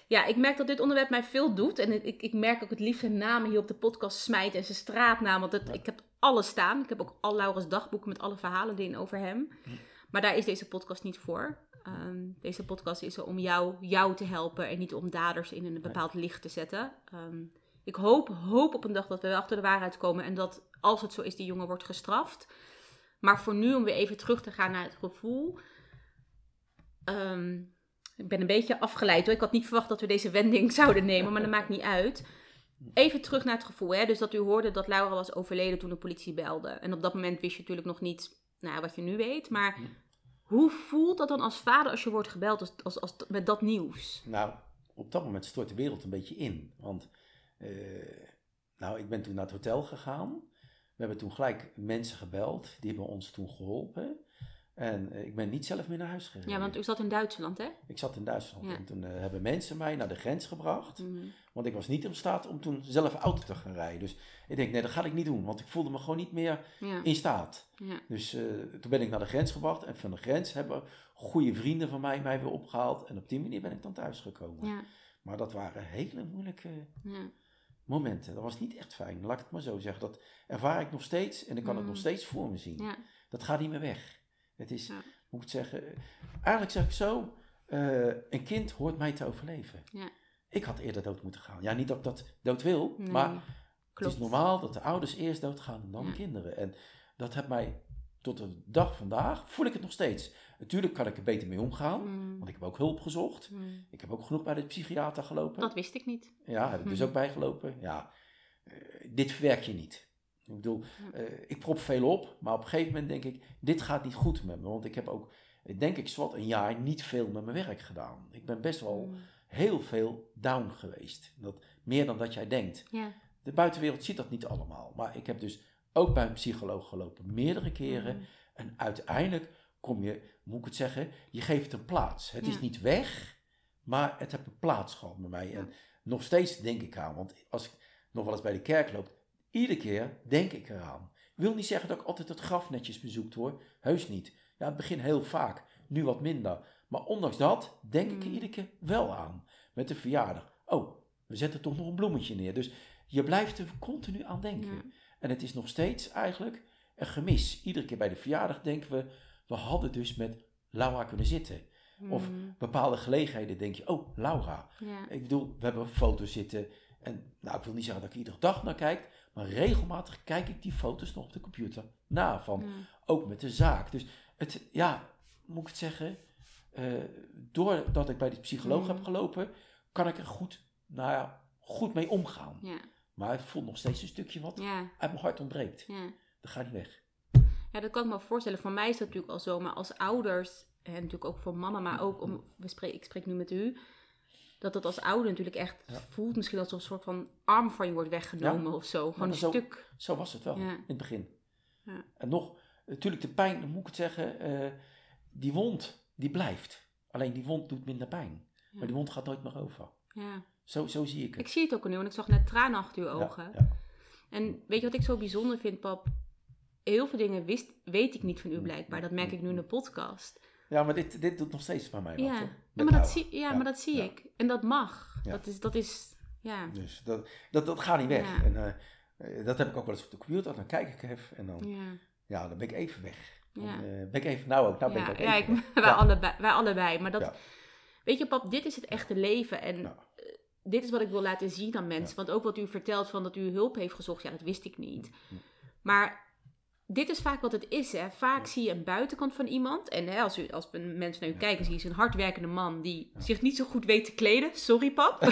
ja. ik merk dat dit onderwerp mij veel doet. En ik, ik merk ook het liefst zijn namen hier op de podcast smijten en zijn straatnaam. Want het, ik heb alles staan. Ik heb ook al Laura's dagboeken met alle verhalen erin over hem. Maar daar is deze podcast niet voor. Ehm, deze podcast is er om jou, jou te helpen en niet om daders in een bepaald licht te zetten. Ehm, ik hoop, hoop op een dag dat we wel achter de waarheid komen en dat als het zo is, die jongen wordt gestraft. Maar voor nu, om weer even terug te gaan naar het gevoel. Ehm, ik ben een beetje afgeleid hoor. Ik had niet verwacht dat we deze wending [LAUGHS] zouden nemen, maar dat maakt niet uit. Even terug naar het gevoel. Hè? Dus dat u hoorde dat Laura was overleden toen de politie belde. En op dat moment wist je natuurlijk nog niet nou, wat je nu weet. Maar hoe voelt dat dan als vader als je wordt gebeld als, als, met dat nieuws? Nou, op dat moment stort de wereld een beetje in. Want uh, nou, ik ben toen naar het hotel gegaan. We hebben toen gelijk mensen gebeld. Die hebben ons toen geholpen. En uh, ik ben niet zelf meer naar huis gegaan. Ja, want u zat in Duitsland, hè? Ik zat in Duitsland. Ja. En toen uh, hebben mensen mij naar de grens gebracht. Mm -hmm. Want ik was niet in staat om toen zelf auto te gaan rijden. Dus ik denk, nee, dat ga ik niet doen. Want ik voelde me gewoon niet meer ja. in staat. Ja. Dus uh, toen ben ik naar de grens gebracht. En van de grens hebben goede vrienden van mij mij weer opgehaald. En op die manier ben ik dan thuis gekomen. Ja. Maar dat waren hele moeilijke momenten. Dat was niet echt fijn. Laat ik het maar zo zeggen. Dat ervaar ik nog steeds. En ik kan mm. het nog steeds voor me zien. Dat gaat niet meer weg. Het is, ja. moet ik zeggen, eigenlijk zeg ik zo, uh, een kind hoort mij te overleven. Ja. Ik had eerder dood moeten gaan. Ja, niet dat ik dat dood wil, nee, maar klopt. het is normaal dat de ouders eerst doodgaan en dan Ja. de kinderen. En dat heeft mij tot de dag vandaag, voel ik het nog steeds. Natuurlijk kan ik er beter mee omgaan, Mm. want ik heb ook hulp gezocht. Mm. Ik heb ook genoeg bij de psychiater gelopen. Dat wist ik niet. Ja, heb ik dus Mhm. ook bijgelopen. Ja, eh, dit verwerk je niet. Ik bedoel, eh, ik prop veel op, maar op een gegeven moment denk ik, dit gaat niet goed met me. Want ik heb ook, denk ik, zwart een jaar niet veel met mijn werk gedaan. Ik ben best wel Mm. heel veel down geweest. Dat, meer dan dat jij denkt. Ja. De buitenwereld ziet dat niet allemaal. Maar ik heb dus ook bij een psycholoog gelopen, meerdere keren. Mm. En uiteindelijk kom je, moet ik het zeggen, je geeft een plaats. Het is niet weg, maar het heeft een plaats gehad bij mij. En nog steeds denk ik aan, want als ik nog wel eens bij de kerk loop, iedere keer denk ik eraan. Wil niet zeggen dat ik altijd het graf netjes bezoekt hoor, heus niet. Ja, het begin heel vaak, nu wat minder. Maar ondanks dat denk ik er Mm. iedere keer wel aan. Met de verjaardag. Oh, we zetten toch nog een bloemetje neer. Dus je blijft er continu aan denken. Ja. En het is nog steeds eigenlijk een gemis. Iedere keer bij de verjaardag denken we, we hadden dus met Laura kunnen zitten. Of Mm. bepaalde gelegenheden denk je, oh, Laura. Ja. Ik bedoel, we hebben foto's zitten. En nou, ik wil niet zeggen dat ik iedere dag naar kijk. Maar regelmatig kijk ik die foto's nog op de computer na. Van, Mm. ook met de zaak. Dus het, ja, moet ik het zeggen. eh, doordat ik bij die psycholoog Mm. heb gelopen, kan ik er goed, nou ja, goed mee omgaan. Ja. Maar het voelt nog steeds een stukje wat Ja. uit mijn hart ontbreekt. Ja. Dat gaat niet weg. Ja, dat kan ik me voorstellen. Voor mij is dat natuurlijk al zo. Maar als ouders, en natuurlijk ook voor mama, maar ook om, we spreken, ik spreek nu met u, dat dat als ouder natuurlijk echt Ja. voelt misschien alsof een soort van arm van je wordt weggenomen of zo. Gewoon een zo- stuk. Zo was het wel Ja. in het begin. Ja. En nog, natuurlijk de pijn, dan moet ik het zeggen, eh, die wond, die blijft. Alleen die wond doet minder pijn. Maar die wond gaat nooit meer over. Ja. Zo, zo zie ik het. Ik zie het ook nu, want ik zag net tranen achter uw ogen. ja. En weet je wat ik zo bijzonder vind, pap? Heel veel dingen wist, weet ik niet van u blijkbaar. Dat merk ik nu in de podcast. Ja, maar dit, dit doet nog steeds bij mij wat. Ja, hoor. Ja, maar, dat zie, ja, Ja, maar dat zie ik. En dat mag. Dat is, dat is, ja. Dus dat, dat, dat gaat niet weg. En eh, eh, dat heb ik ook wel eens op de computer. Dan kijk ik even en dan, Ja, ja, dan ben ik even weg. Dan eh, ben ik even, nou ook, nou ben ik ook ja, even ik- weg. [LAUGHS] wij, Ja. allebei, wij allebei. Maar dat, weet je pap, dit is het echte leven. En dit is wat ik wil laten zien aan mensen. Want ook wat u vertelt van dat u hulp heeft gezocht, ja, dat wist ik niet. Mm. Maar dit is vaak wat het is. Hè. Vaak zie je een buitenkant van iemand. En hè, als, u, als mensen naar u kijken, zie je een hardwerkende man die zich niet zo goed weet te kleden. Sorry, pap. [LAUGHS]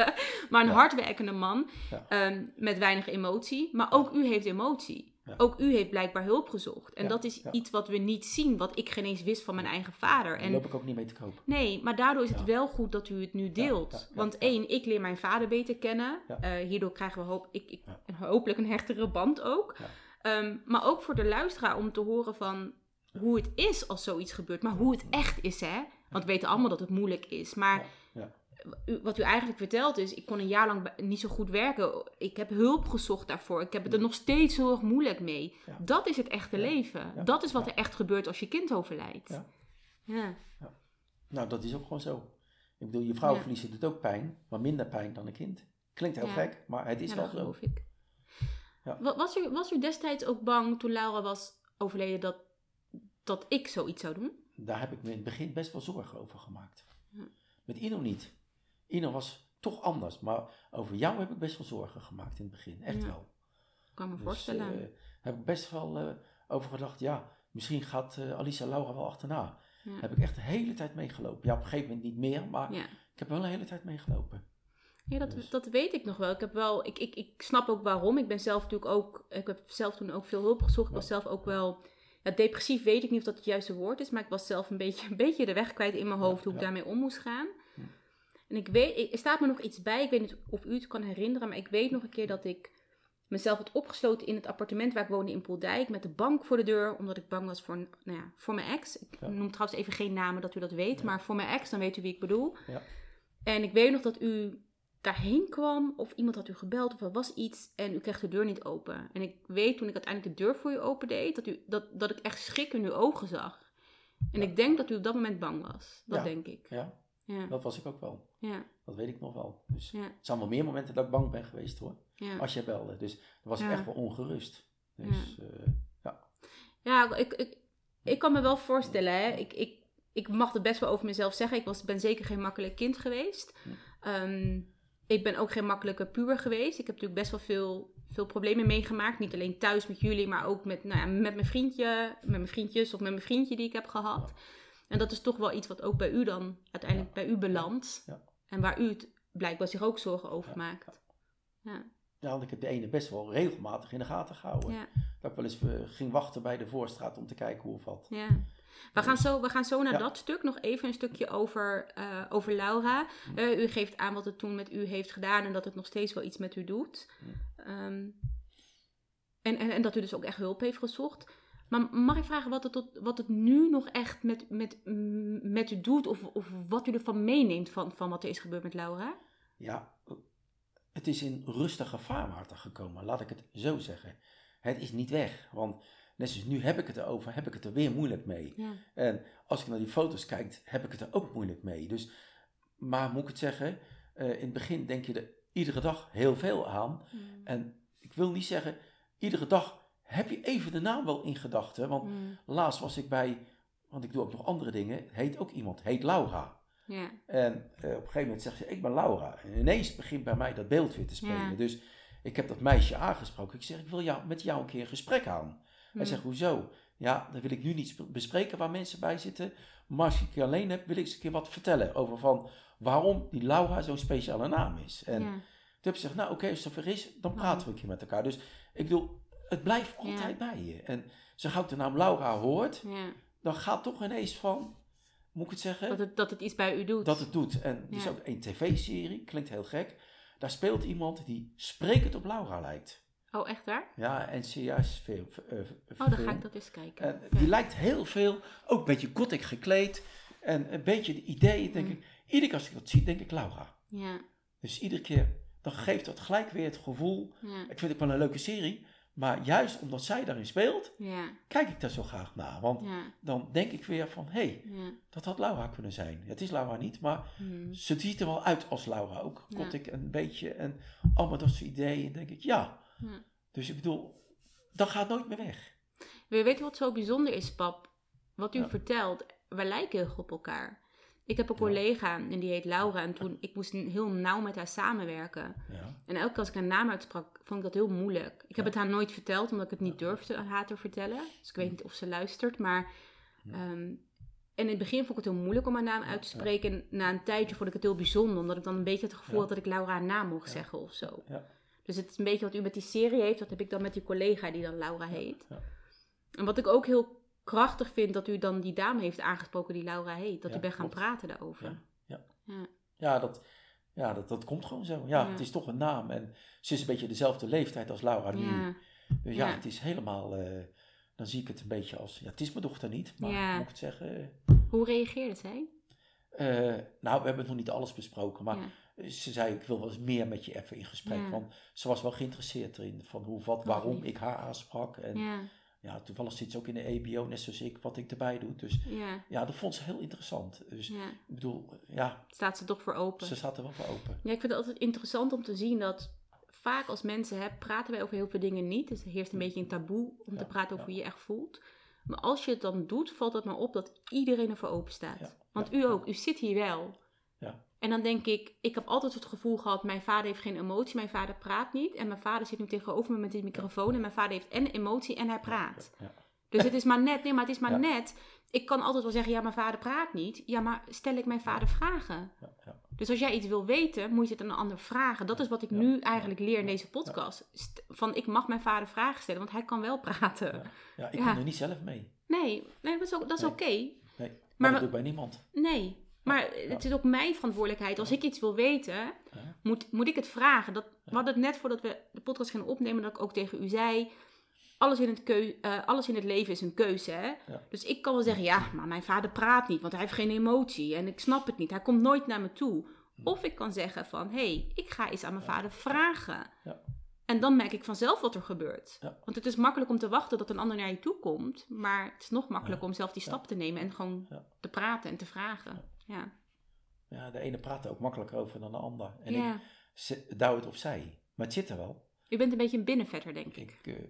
[LAUGHS] maar een hardwerkende man ehm, met weinig emotie. Maar ook u heeft emotie. Ja. Ook u heeft blijkbaar hulp gezocht. En Ja, dat is ja. iets wat we niet zien, wat ik geen eens wist van mijn eigen vader. Daar En loop ik ook niet mee te koop. Nee, maar daardoor is het wel goed dat u het nu deelt. Want één, ik leer mijn vader beter kennen. Eh, hierdoor krijgen we hoop, ik, ik, hopelijk een hechtere band ook. Ehm, maar ook voor de luisteraar om te horen van hoe het is als zoiets gebeurt. Maar hoe het echt is, hè. Want we weten allemaal dat het moeilijk is. Maar Ja, ja. u- wat u eigenlijk vertelt is, ik kon een jaar lang niet zo goed werken. Ik heb hulp gezocht daarvoor. Ik heb het er nog steeds heel erg moeilijk mee. Ja. Dat is het echte leven. Dat is wat er echt gebeurt als je kind overlijdt. Ja. ja. Nou, dat is ook gewoon zo. Ik bedoel, je vrouw Ja. verliezen doet ook pijn, maar minder pijn dan een kind. Klinkt heel gek, maar het is wel dat zo. geloof ik. Ja. Was, u, was u destijds ook bang toen Laura was overleden dat, dat ik zoiets zou doen? Daar heb ik me in het begin best wel zorgen over gemaakt. Ja. Met Ino niet. Ino was toch anders, maar over jou heb ik best wel zorgen gemaakt in het begin. Echt Ja. wel. Ik kan me Dus, voorstellen. eh, heb ik best wel eh, over gedacht, ja, misschien gaat eh, Alisa Laura wel achterna. ja. Heb ik echt de hele tijd meegelopen. Ja, op een gegeven moment niet meer, maar ja. ik heb wel een hele tijd meegelopen. Ja, dat, Dus- dat weet ik nog wel. Ik, heb wel ik, ik, ik snap ook waarom. Ik ben zelf natuurlijk ook. Ik heb zelf toen ook veel hulp gezocht. Ik was zelf ook wel. Ja, depressief weet ik niet of dat het juiste woord is. Maar ik was zelf een beetje, [LAUGHS] een beetje de weg kwijt in mijn hoofd hoe ik daarmee om moest gaan. En ik weet, er staat me nog iets bij. Ik weet niet of u het kan herinneren. Maar ik weet nog een keer dat ik mezelf had opgesloten in het appartement waar ik woonde in Poeldijk. Met de bank voor de deur. Omdat ik bang was voor, nou ja, voor mijn ex. Ik Ja. noem trouwens even geen namen dat u dat weet. Ja. Maar voor mijn ex, dan weet u wie ik bedoel. Ja. En ik weet nog dat u daarheen kwam, of iemand had u gebeld, of er was iets, en u kreeg de deur niet open. En ik weet toen ik uiteindelijk de deur voor u opendeed, dat, u, dat, dat ik echt schrik in uw ogen zag. En Ja. ik denk dat u op dat moment bang was. Dat Ja. denk ik. Ja, Ja, dat was ik ook wel. ja, Dat weet ik nog wel. Dus ja, het zijn wel meer momenten dat ik bang ben geweest hoor. ja. Als je belde. Dus dan was ik Ja. echt wel ongerust. Dus eh, ja. Ja, ik, ik, ik kan me wel voorstellen, hè. Ik, ik, ik mag het best wel over mezelf zeggen. Ik was, ben zeker geen makkelijk kind geweest. Hm. Ik ben ook geen makkelijke puber geweest. Ik heb natuurlijk best wel veel, veel problemen meegemaakt. Niet alleen thuis met jullie, maar ook met, nou ja, met mijn vriendje, met mijn vriendjes of met mijn vriendje die ik heb gehad. En dat is toch wel iets wat ook bij u dan uiteindelijk bij u belandt. Ja. En waar u het blijkbaar zich ook zorgen over maakt. Ja, ja, want ik heb de ene best wel regelmatig in de gaten gehouden. Dat ik wel eens eh, ging wachten bij de voorstraat om te kijken hoe of wat. ja. We gaan zo, we gaan zo naar Ja. dat stuk. Nog even een stukje over, eh, over Laura. Hm. Eh, u geeft aan wat het toen met u heeft gedaan en dat het nog steeds wel iets met u doet. Hm. Ehm, en, en, en dat u dus ook echt hulp heeft gezocht. Maar mag ik vragen wat het, tot, wat het nu nog echt met, met, met u doet? Of, of wat u ervan meeneemt van, van wat er is gebeurd met Laura? Ja, het is in rustige vaarwater gekomen, laat ik het zo zeggen. Het is niet weg, want net zoals nu heb ik het erover, heb ik het er weer moeilijk mee. Ja, En als ik naar die foto's kijk, heb ik het er ook moeilijk mee. Dus, maar moet ik het zeggen, eh, in het begin denk je er iedere dag heel veel aan. En ik wil niet zeggen, iedere dag heb je even de naam wel in gedachten. Want Mm, laatst was ik bij, want ik doe ook nog andere dingen, heet ook iemand, heet Laura. ja, En eh, op een gegeven moment zegt ze, ik ben Laura. En ineens begint bij mij dat beeld weer te spelen. Ja. Dus ik heb dat meisje aangesproken. Ik zeg, ik wil jou, met jou een keer een gesprek aan. Hij zegt, hoezo? Ja, dan wil ik nu niet sp- bespreken waar mensen bij zitten. Maar als ik je alleen heb, wil ik eens een keer wat vertellen over van waarom die Laura zo'n speciale naam is. En ja, toen heb ze gezegd, nou oké, als het zover is, dan praten we een keer met elkaar. Dus ik bedoel, het blijft Ja. altijd bij je. En zo gauw ik de naam Laura hoort, ja. dan gaat toch ineens van, moet ik het zeggen? Dat, het, dat het iets bij u doet. dat het doet. En er is ook een tv-serie, klinkt heel gek. Daar speelt iemand die sprekend op Laura lijkt. Oh, echt waar? Ja, en serieus film. eh, Oh, dan ga ik dat eens kijken. En Ja. die lijkt heel veel, ook een beetje gothic gekleed. En een beetje de ideeën, denk Mm. ik. Iedere keer als ik dat zie, denk ik Laura. Ja, Dus iedere keer, dan geeft dat gelijk weer het gevoel. ja, Ik vind het wel een leuke serie. Maar juist omdat zij daarin speelt, ja, kijk ik daar zo graag naar. Want ja, dan denk ik weer van, hé, hey, ja. dat had Laura kunnen zijn. Het is Laura niet, maar Mm. ze ziet er wel uit als Laura ook. Ja. Gothic een beetje en allemaal dat soort ideeën. denk ik, ja. Ja. Dus ik bedoel, dat gaat nooit meer weg. Je weten wat zo bijzonder is, pap? Wat u Ja. vertelt, wij lijken heel op elkaar. Ik heb een collega en die heet Laura en toen ik moest heel nauw met haar samenwerken. Ja, En elke keer als ik haar naam uitsprak, vond ik dat heel moeilijk. Ik heb het haar nooit verteld, omdat ik het niet durfde aan haar te vertellen. Dus ik weet niet of ze luistert, maar... Ehm, en in het begin vond ik het heel moeilijk om haar naam uit te spreken. En na een tijdje vond ik het heel bijzonder, omdat ik dan een beetje het gevoel had dat ik Laura haar naam mocht zeggen of zo. Ja. Dus het is een beetje wat u met die serie heeft, dat heb ik dan met die collega die dan Laura heet. ja. En wat ik ook heel krachtig vind, dat u dan die dame heeft aangesproken die Laura heet. Dat Ja, u bent gaan praten daarover. Ja, ja. Ja. ja, dat, ja dat, dat komt gewoon zo. Ja, het is toch een naam. En ze is een beetje dezelfde leeftijd als Laura nu. Ja. Dus ja, het is helemaal... eh, dan zie ik het een beetje als... Ja, het is mijn dochter niet, maar moet ik het zeggen... Hoe reageerde zij? eh, nou, we hebben nog niet alles besproken, maar. Ze zei, ik wil wel eens meer met je even in gesprek. Ja. Want ze was wel geïnteresseerd erin, van hoe, wat, waarom ik haar aansprak. En ja, ja, toevallig zit ze ook in de EBO, net zoals ik, wat ik erbij doe. Dus Ja. ja, dat vond ze heel interessant. Dus ik bedoel, ja, Staat ze toch voor open. ze staat er wel voor open. Ja, ik vind het altijd interessant om te zien dat vaak als mensen hè, praten wij over heel veel dingen niet. Dus er heerst een beetje een taboe om te praten over hoe je je echt voelt. Maar als je het dan doet, valt het maar op dat iedereen ervoor open staat. Want u ook, u zit hier wel. En dan denk ik, ik heb altijd het gevoel gehad, mijn vader heeft geen emotie, mijn vader praat niet. En mijn vader zit nu tegenover me met die microfoon en mijn vader heeft en emotie en hij praat. Ja, ja. Dus het is maar net, nee, maar het is maar net. Ik kan altijd wel zeggen, ja, mijn vader praat niet. Ja, maar stel ik mijn vader vragen? Ja, ja. Dus als jij iets wil weten, moet je het aan een ander vragen. Dat is wat ik nu eigenlijk leer in deze podcast. St- Van ik mag mijn vader vragen stellen, want hij kan wel praten. Ja. Ik kom er niet zelf mee. Nee, nee, dat is, ook- dat is Nee. oké. Nee, maar, Maar dat doe ik bij niemand. Nee. Maar het is ook mijn verantwoordelijkheid. Als ik iets wil weten, moet, moet ik het vragen. Dat, we hadden het net voordat we de podcast gingen opnemen, dat ik ook tegen u zei. Alles in het, keu, eh, alles in het leven is een keuze. Hè? Ja. Dus ik kan wel zeggen, ja, maar mijn vader praat niet, want hij heeft geen emotie. En ik snap het niet. Hij komt nooit naar me toe. Of ik kan zeggen van, hé, hey, ik ga eens aan mijn vader vragen. Ja. En dan merk ik vanzelf wat er gebeurt. Want het is makkelijk om te wachten dat een ander naar je toe komt. Maar het is nog makkelijker om zelf die stap te nemen en gewoon te praten en te vragen. Ja. Ja, de ene praat er ook makkelijker over dan de ander. En ja. ik douw het opzij. Maar het zit er wel. U bent een beetje een binnenvetter, denk ik. Ik, eh,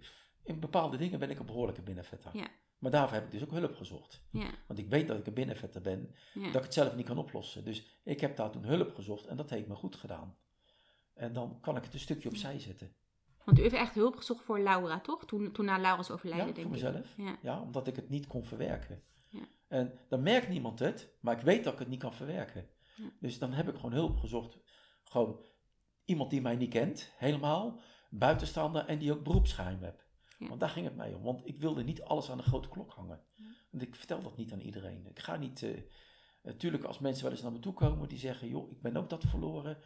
in bepaalde dingen ben ik een behoorlijke binnenvetter. Ja. Maar daarvoor heb ik dus ook hulp gezocht. Ja. Want ik weet dat ik een binnenvetter ben, Ja. dat ik het zelf niet kan oplossen. Dus ik heb daar toen hulp gezocht en dat heeft me goed gedaan. En dan kan ik het een stukje opzij zetten. Want u heeft echt hulp gezocht voor Laura, toch? Toen, toen na Laura's overlijden, Ja, denk voor ik. mezelf. Ja. Ja, omdat ik het niet kon verwerken. En dan merkt niemand het, maar ik weet dat ik het niet kan verwerken. Dus dan heb ik gewoon hulp gezocht. Gewoon iemand die mij niet kent, helemaal, buitenstaander en die ook beroepsgeheim heb. Ja. Want daar ging het mij om, want ik wilde niet alles aan de grote klok hangen. Want ik vertel dat niet aan iedereen. Ik ga niet, eh natuurlijk als mensen wel eens naar me toe komen die zeggen, joh, ik ben ook dat verloren.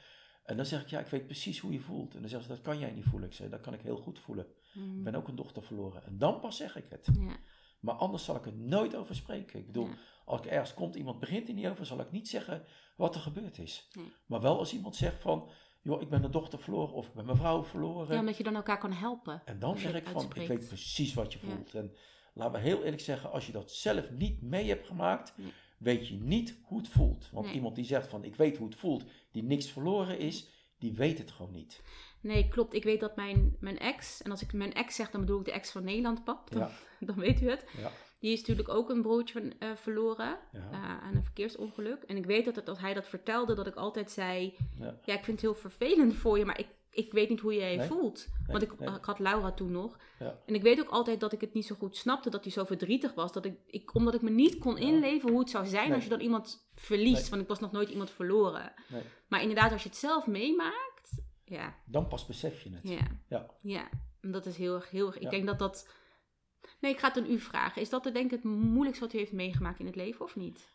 En dan zeg ik, ja, ik weet precies hoe je voelt. En dan zeggen ze, dat kan jij niet voelen. Ik zeg, dat kan ik heel goed voelen. Mm. Ik ben ook een dochter verloren. En dan pas zeg ik het. Ja. Maar anders zal ik er nooit over spreken. Ik bedoel, Ja. als ik ergens komt, iemand begint er niet over, zal ik niet zeggen wat er gebeurd is. Nee. Maar wel als iemand zegt van, joh, ik ben een dochter verloren of ik ben mijn vrouw verloren. Ja, omdat je dan elkaar kan helpen. en dan zeg ik van, ik weet precies wat je Ja. voelt. En laten we heel eerlijk zeggen, als je dat zelf niet mee hebt gemaakt, Nee. weet je niet hoe het voelt. Want Nee. iemand die zegt van, ik weet hoe het voelt, die niks verloren is, die weet het gewoon niet. Nee, klopt. Ik weet dat mijn, mijn ex, en als ik mijn ex zeg, dan bedoel ik de ex van Nederland, pap. Dan, Ja. [LAUGHS] dan weet u het. Ja, Die is natuurlijk ook een broertje van, eh, verloren ja, eh, aan een verkeersongeluk. En ik weet dat het, als hij dat vertelde, dat ik altijd zei... ja. Ik vind het heel vervelend voor je, maar ik, ik weet niet hoe je je Nee. voelt. Want ik, nee. ik had Laura toen nog. Ja. En ik weet ook altijd dat ik het niet zo goed snapte dat hij zo verdrietig was. Dat ik, ik, omdat ik me niet kon inleven hoe het zou zijn als je dan iemand verliest. Want ik was nog nooit iemand verloren. Nee. Maar inderdaad, als je het zelf meemaakt. Ja, Dan pas besef je het. ja, Ja. ja. En dat is heel erg, heel erg. Ik Ja. denk dat dat. Nee, ik ga het aan u vragen. Is dat denk ik het moeilijkste wat u heeft meegemaakt in het leven of niet?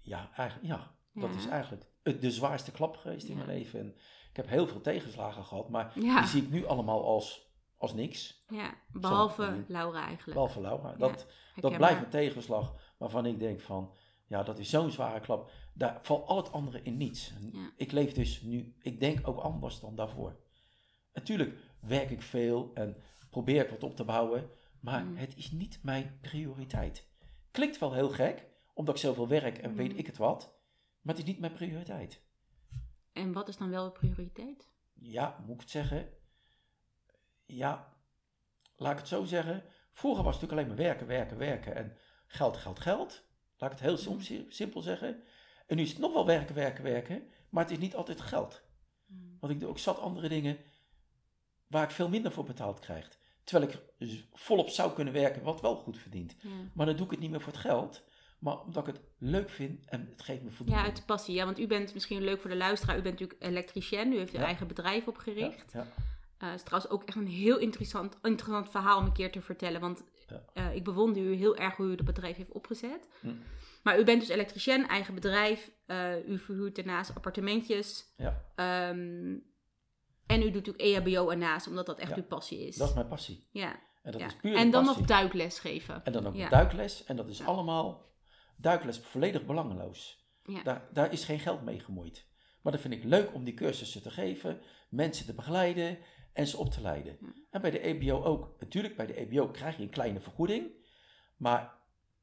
Ja, eigenlijk, ja. dat is eigenlijk het- de zwaarste klap geweest in mijn leven. En ik heb heel veel tegenslagen gehad, maar die zie ik nu allemaal als, als niks. Ja, behalve Zo, Laura eigenlijk. Behalve Laura. Dat, dat blijft een tegenslag waarvan ik denk van, ja, dat is zo'n zware klap. Daar valt al het andere in niets. Ja. Ik leef dus nu, ik denk ook anders dan daarvoor. Natuurlijk werk ik veel en probeer ik wat op te bouwen, maar Mm. het is niet mijn prioriteit. Klinkt wel heel gek, omdat ik zoveel werk en Mm. weet ik het wat, maar het is niet mijn prioriteit. En wat is dan wel uw prioriteit? Ja, moet ik het zeggen? Ja, laat ik het zo zeggen. Vroeger was het natuurlijk alleen maar werken, werken, werken en geld, geld, geld. Laat ik het heel sim- si- simpel zeggen. En nu is het nog wel werken, werken, werken, maar het is niet altijd geld. Want ik doe ook zat andere dingen waar ik veel minder voor betaald krijg. Terwijl ik dus volop zou kunnen werken, wat wel goed verdient. Ja. Maar dan doe ik het niet meer voor het geld, maar omdat ik het leuk vind en het geeft me Ja, voldoening. uit passie. Ja, want u bent misschien leuk voor de luisteraar. U bent natuurlijk elektricien. U heeft uw Ja. eigen bedrijf opgericht. Ja, ja. Eh, Het is trouwens ook echt een heel interessant, interessant verhaal om een keer te vertellen. Want Eh, ik bewonder u heel erg hoe u het bedrijf heeft opgezet. Hm. Maar u bent dus elektricien, eigen bedrijf. eh, u verhuurt daarnaast appartementjes. ja, Ehm, en u doet E EHBO ernaast, omdat dat echt Ja. uw passie is. dat is mijn passie. ja. En dat ja. is puur En dan passie. nog duikles geven. En dan ook duikles. En dat is allemaal duikles volledig belangeloos. Ja. Daar, daar is geen geld mee gemoeid. Maar dat vind ik leuk om die cursussen te geven, mensen te begeleiden en ze op te leiden. En bij de EBO ook. Natuurlijk, bij de EBO krijg je een kleine vergoeding, maar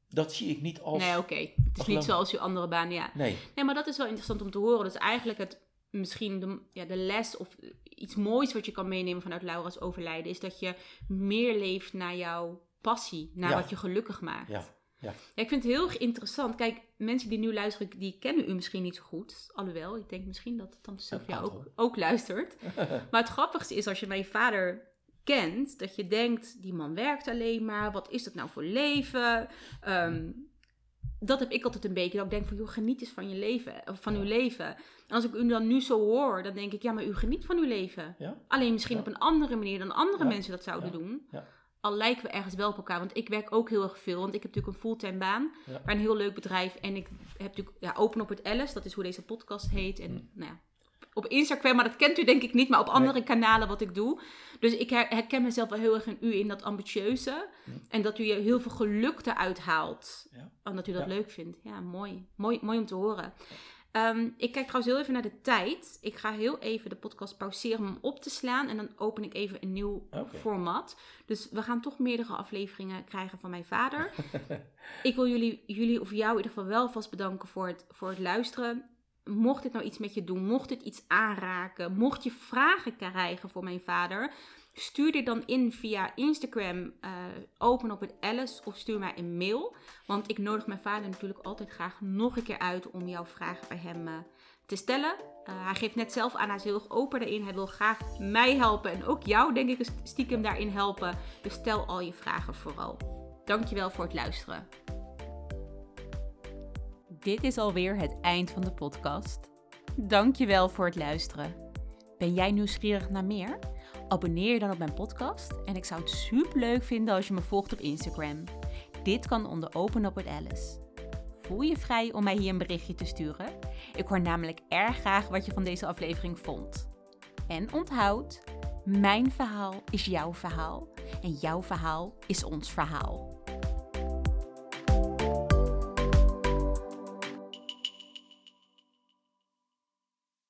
dat zie ik niet als... Nee, oké. Het is niet zoals uw andere baan, ja. Nee. Nee, maar dat is wel interessant om te horen. Dus eigenlijk het, misschien de, ja, de les of iets moois wat je kan meenemen vanuit Laura's overlijden... is dat je meer leeft naar jouw passie, naar wat je gelukkig maakt. Ja. Ja. ja. ik vind het heel erg interessant. Kijk, mensen die nu luisteren, die kennen u misschien niet zo goed. Alhoewel, ik denk misschien dat Tante Sylvia ook, ook luistert. [LAUGHS] maar het grappigste is als je mijn vader kent, dat je denkt, die man werkt alleen maar. Wat is dat nou voor leven? Ehm, dat heb ik altijd een beetje. Dat ik denk van, joh, geniet eens van je leven, van uw leven. En als ik u dan nu zo hoor, dan denk ik, ja, maar u geniet van uw leven. Ja. Alleen misschien op een andere manier dan andere mensen dat zouden doen al lijken we ergens wel op elkaar. Want ik werk ook heel erg veel. Want ik heb natuurlijk een fulltime baan. Ja. Bij een heel leuk bedrijf. En ik heb natuurlijk ja, Open op het Alice. Dat is hoe deze podcast heet. En mm. nou ja, op Instagram, maar dat kent u denk ik niet. Maar op andere kanalen wat ik doe. Dus ik herken mezelf wel heel erg in u in dat ambitieuze. Mm. En dat u je heel veel geluk eruit haalt. Ja. Omdat u dat leuk vindt. Ja, mooi. Mooi, mooi om te horen. Ehm, ik kijk trouwens heel even naar de tijd. Ik ga heel even de podcast pauzeren om hem op te slaan. En dan open ik even een nieuw format. Dus we gaan toch meerdere afleveringen krijgen van mijn vader. [LAUGHS] ik wil jullie, jullie of jou in ieder geval wel vast bedanken voor het, voor het luisteren. Mocht dit nou iets met je doen, mocht dit iets aanraken, mocht je vragen krijgen voor mijn vader, Stuur dit dan in via Instagram, uh, open op het Alice, of stuur mij een mail. Want ik nodig mijn vader natuurlijk altijd graag nog een keer uit om jouw vragen bij hem uh, te stellen. Uh, hij geeft net zelf aan, hij is heel open daarin. Hij wil graag mij helpen en ook jou, denk ik, stiekem daarin helpen. Dus stel al je vragen vooral. Dankjewel voor het luisteren. Dit is alweer het eind van de podcast. Dankjewel voor het luisteren. Ben jij nieuwsgierig naar meer? Abonneer je dan op mijn podcast en ik zou het super leuk vinden als je me volgt op Instagram. Dit kan onder Open Up Alice. Voel je vrij om mij hier een berichtje te sturen? Ik hoor namelijk erg graag wat je van deze aflevering vond. En onthoud, mijn verhaal is jouw verhaal en jouw verhaal is ons verhaal.